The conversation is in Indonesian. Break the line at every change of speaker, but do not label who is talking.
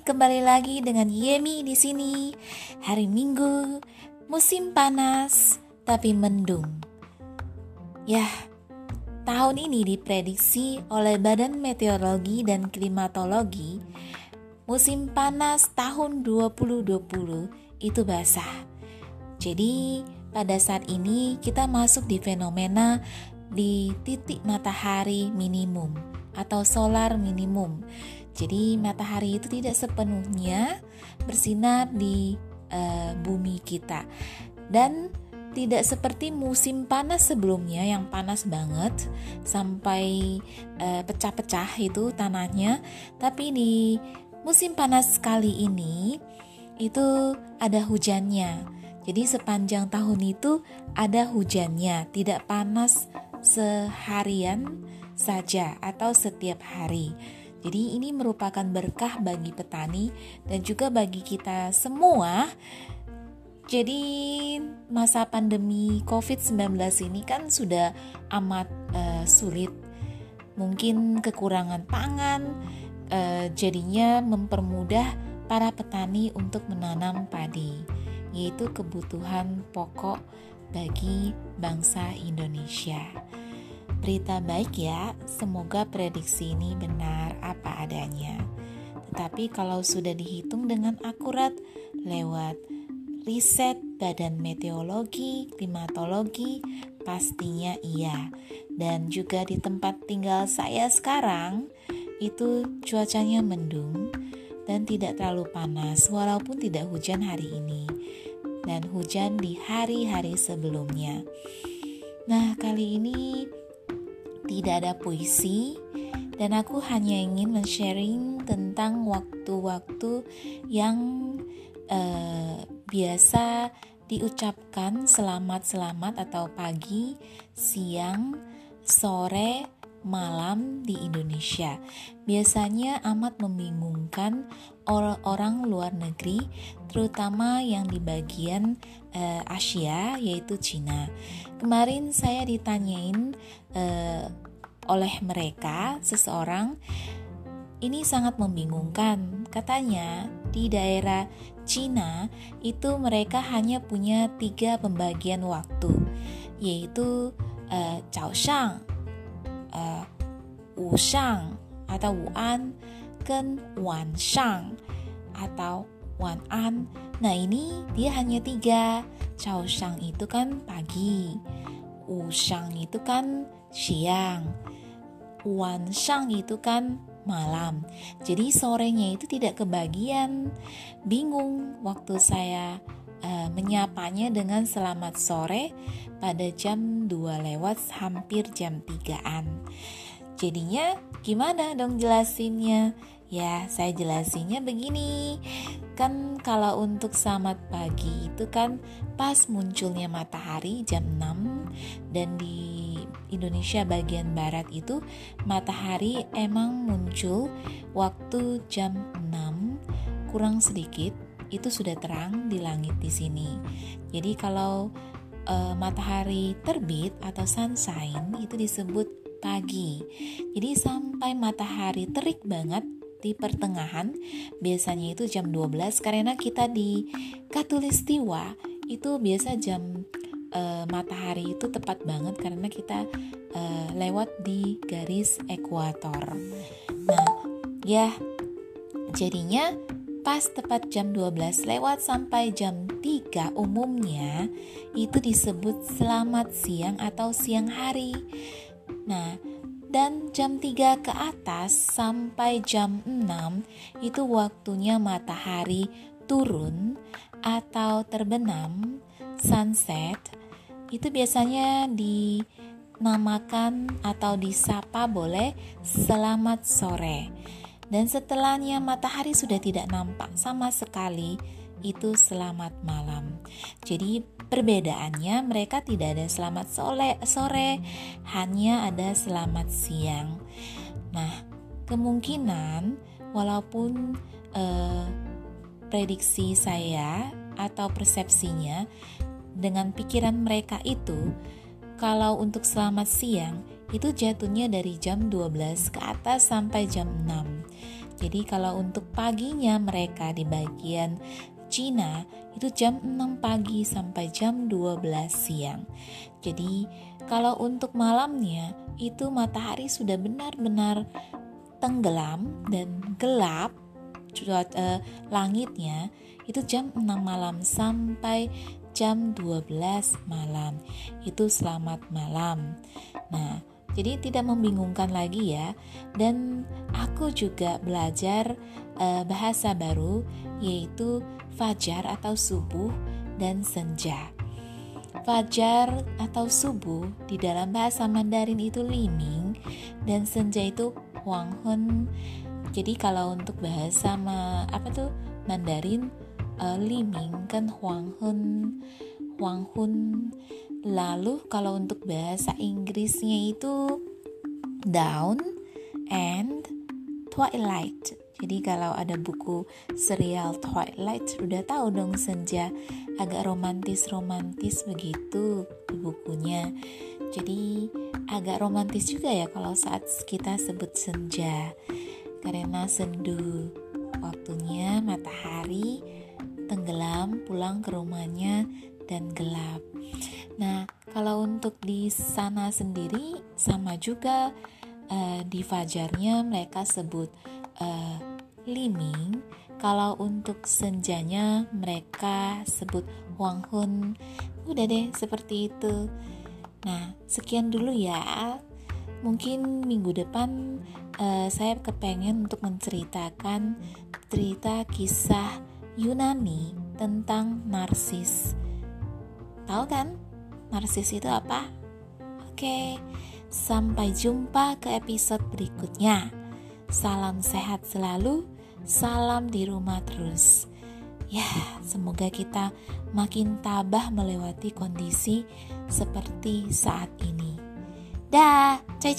kembali lagi dengan Yemi di sini. Hari Minggu, musim panas tapi mendung. Ya, tahun ini diprediksi oleh Badan Meteorologi dan Klimatologi musim panas tahun 2020 itu basah. Jadi, pada saat ini kita masuk di fenomena di titik matahari minimum atau solar minimum jadi matahari itu tidak sepenuhnya bersinar di uh, bumi kita dan tidak seperti musim panas sebelumnya yang panas banget sampai pecah pecah-pecah itu tanahnya, tapi di musim panas kali ini itu ada hujannya. Jadi sepanjang tahun itu ada hujannya, tidak panas seharian saja atau setiap hari. Jadi ini merupakan berkah bagi petani dan juga bagi kita semua. Jadi masa pandemi COVID-19 ini kan sudah amat uh, sulit. Mungkin kekurangan pangan uh, jadinya mempermudah para petani untuk menanam padi, yaitu kebutuhan pokok bagi bangsa Indonesia. Berita baik ya, semoga prediksi ini benar apa adanya. Tetapi kalau sudah dihitung dengan akurat lewat riset Badan Meteorologi, Klimatologi, pastinya iya. Dan juga di tempat tinggal saya sekarang, itu cuacanya mendung dan tidak terlalu panas walaupun tidak hujan hari ini dan hujan di hari-hari sebelumnya. Nah, kali ini tidak ada puisi dan aku hanya ingin men-sharing tentang waktu-waktu yang uh, biasa diucapkan selamat-selamat atau pagi, siang, sore, malam di Indonesia. Biasanya amat membingungkan orang luar negeri, terutama yang di bagian uh, Asia, yaitu Cina. Kemarin saya ditanyain uh, oleh mereka, seseorang, ini sangat membingungkan. Katanya di daerah Cina itu mereka hanya punya tiga pembagian waktu, yaitu uh, Shang, uh, Wu Shang atau Wu An,跟晚上 atau Wan An. Nah ini dia hanya tiga. Chao Shang itu kan pagi, Wu Shang itu kan siang, Wan Shang itu kan malam. Jadi sorenya itu tidak kebagian. Bingung waktu saya uh, menyapanya dengan selamat sore pada jam 2 lewat hampir jam 3-an. Jadinya gimana dong jelasinnya? Ya, saya jelasinnya begini. Kan kalau untuk selamat pagi itu kan pas munculnya matahari jam 6 dan di Indonesia bagian barat itu matahari emang muncul waktu jam 6 kurang sedikit itu sudah terang di langit di sini. Jadi kalau uh, matahari terbit atau sunshine itu disebut pagi. Jadi sampai matahari terik banget di pertengahan biasanya itu jam 12 karena kita di Katulistiwa itu biasa jam uh, matahari itu tepat banget karena kita uh, lewat di garis ekuator. Nah, ya jadinya pas tepat jam 12 lewat sampai jam 3 umumnya itu disebut selamat siang atau siang hari. Nah, dan jam 3 ke atas sampai jam 6 itu waktunya matahari turun atau terbenam, sunset. Itu biasanya dinamakan atau disapa boleh selamat sore. Dan setelahnya matahari sudah tidak nampak sama sekali, itu selamat malam. Jadi perbedaannya mereka tidak ada selamat sore, sore hanya ada selamat siang. Nah, kemungkinan walaupun eh, prediksi saya atau persepsinya dengan pikiran mereka itu kalau untuk selamat siang itu jatuhnya dari jam 12 ke atas sampai jam 6. Jadi kalau untuk paginya mereka di bagian Cina itu jam 6 pagi sampai jam 12 siang. Jadi kalau untuk malamnya itu matahari sudah benar-benar tenggelam dan gelap uh, langitnya itu jam 6 malam sampai jam 12 malam. Itu selamat malam. Nah, jadi tidak membingungkan lagi ya. Dan aku juga belajar uh, bahasa baru yaitu fajar atau subuh dan senja. Fajar atau subuh di dalam bahasa Mandarin itu liming dan senja itu huanghun. Jadi kalau untuk bahasa ma, apa tuh Mandarin uh, liming kan huanghun huanghun Lalu kalau untuk bahasa Inggrisnya itu dawn and twilight. Jadi kalau ada buku serial Twilight udah tahu dong senja agak romantis-romantis begitu di bukunya. Jadi agak romantis juga ya kalau saat kita sebut senja. Karena sendu waktunya matahari tenggelam pulang ke rumahnya dan gelap. Nah, kalau untuk di sana sendiri sama juga uh, di fajarnya mereka sebut uh, liming. Kalau untuk senjanya mereka sebut wanghun. Udah deh seperti itu. Nah, sekian dulu ya. Mungkin minggu depan uh, saya kepengen untuk menceritakan cerita kisah Yunani tentang narsis. Tahu kan? Narsis itu apa? Oke, sampai jumpa ke episode berikutnya. Salam sehat selalu, salam di rumah terus. Ya, semoga kita makin tabah melewati kondisi seperti saat ini. Dah, cai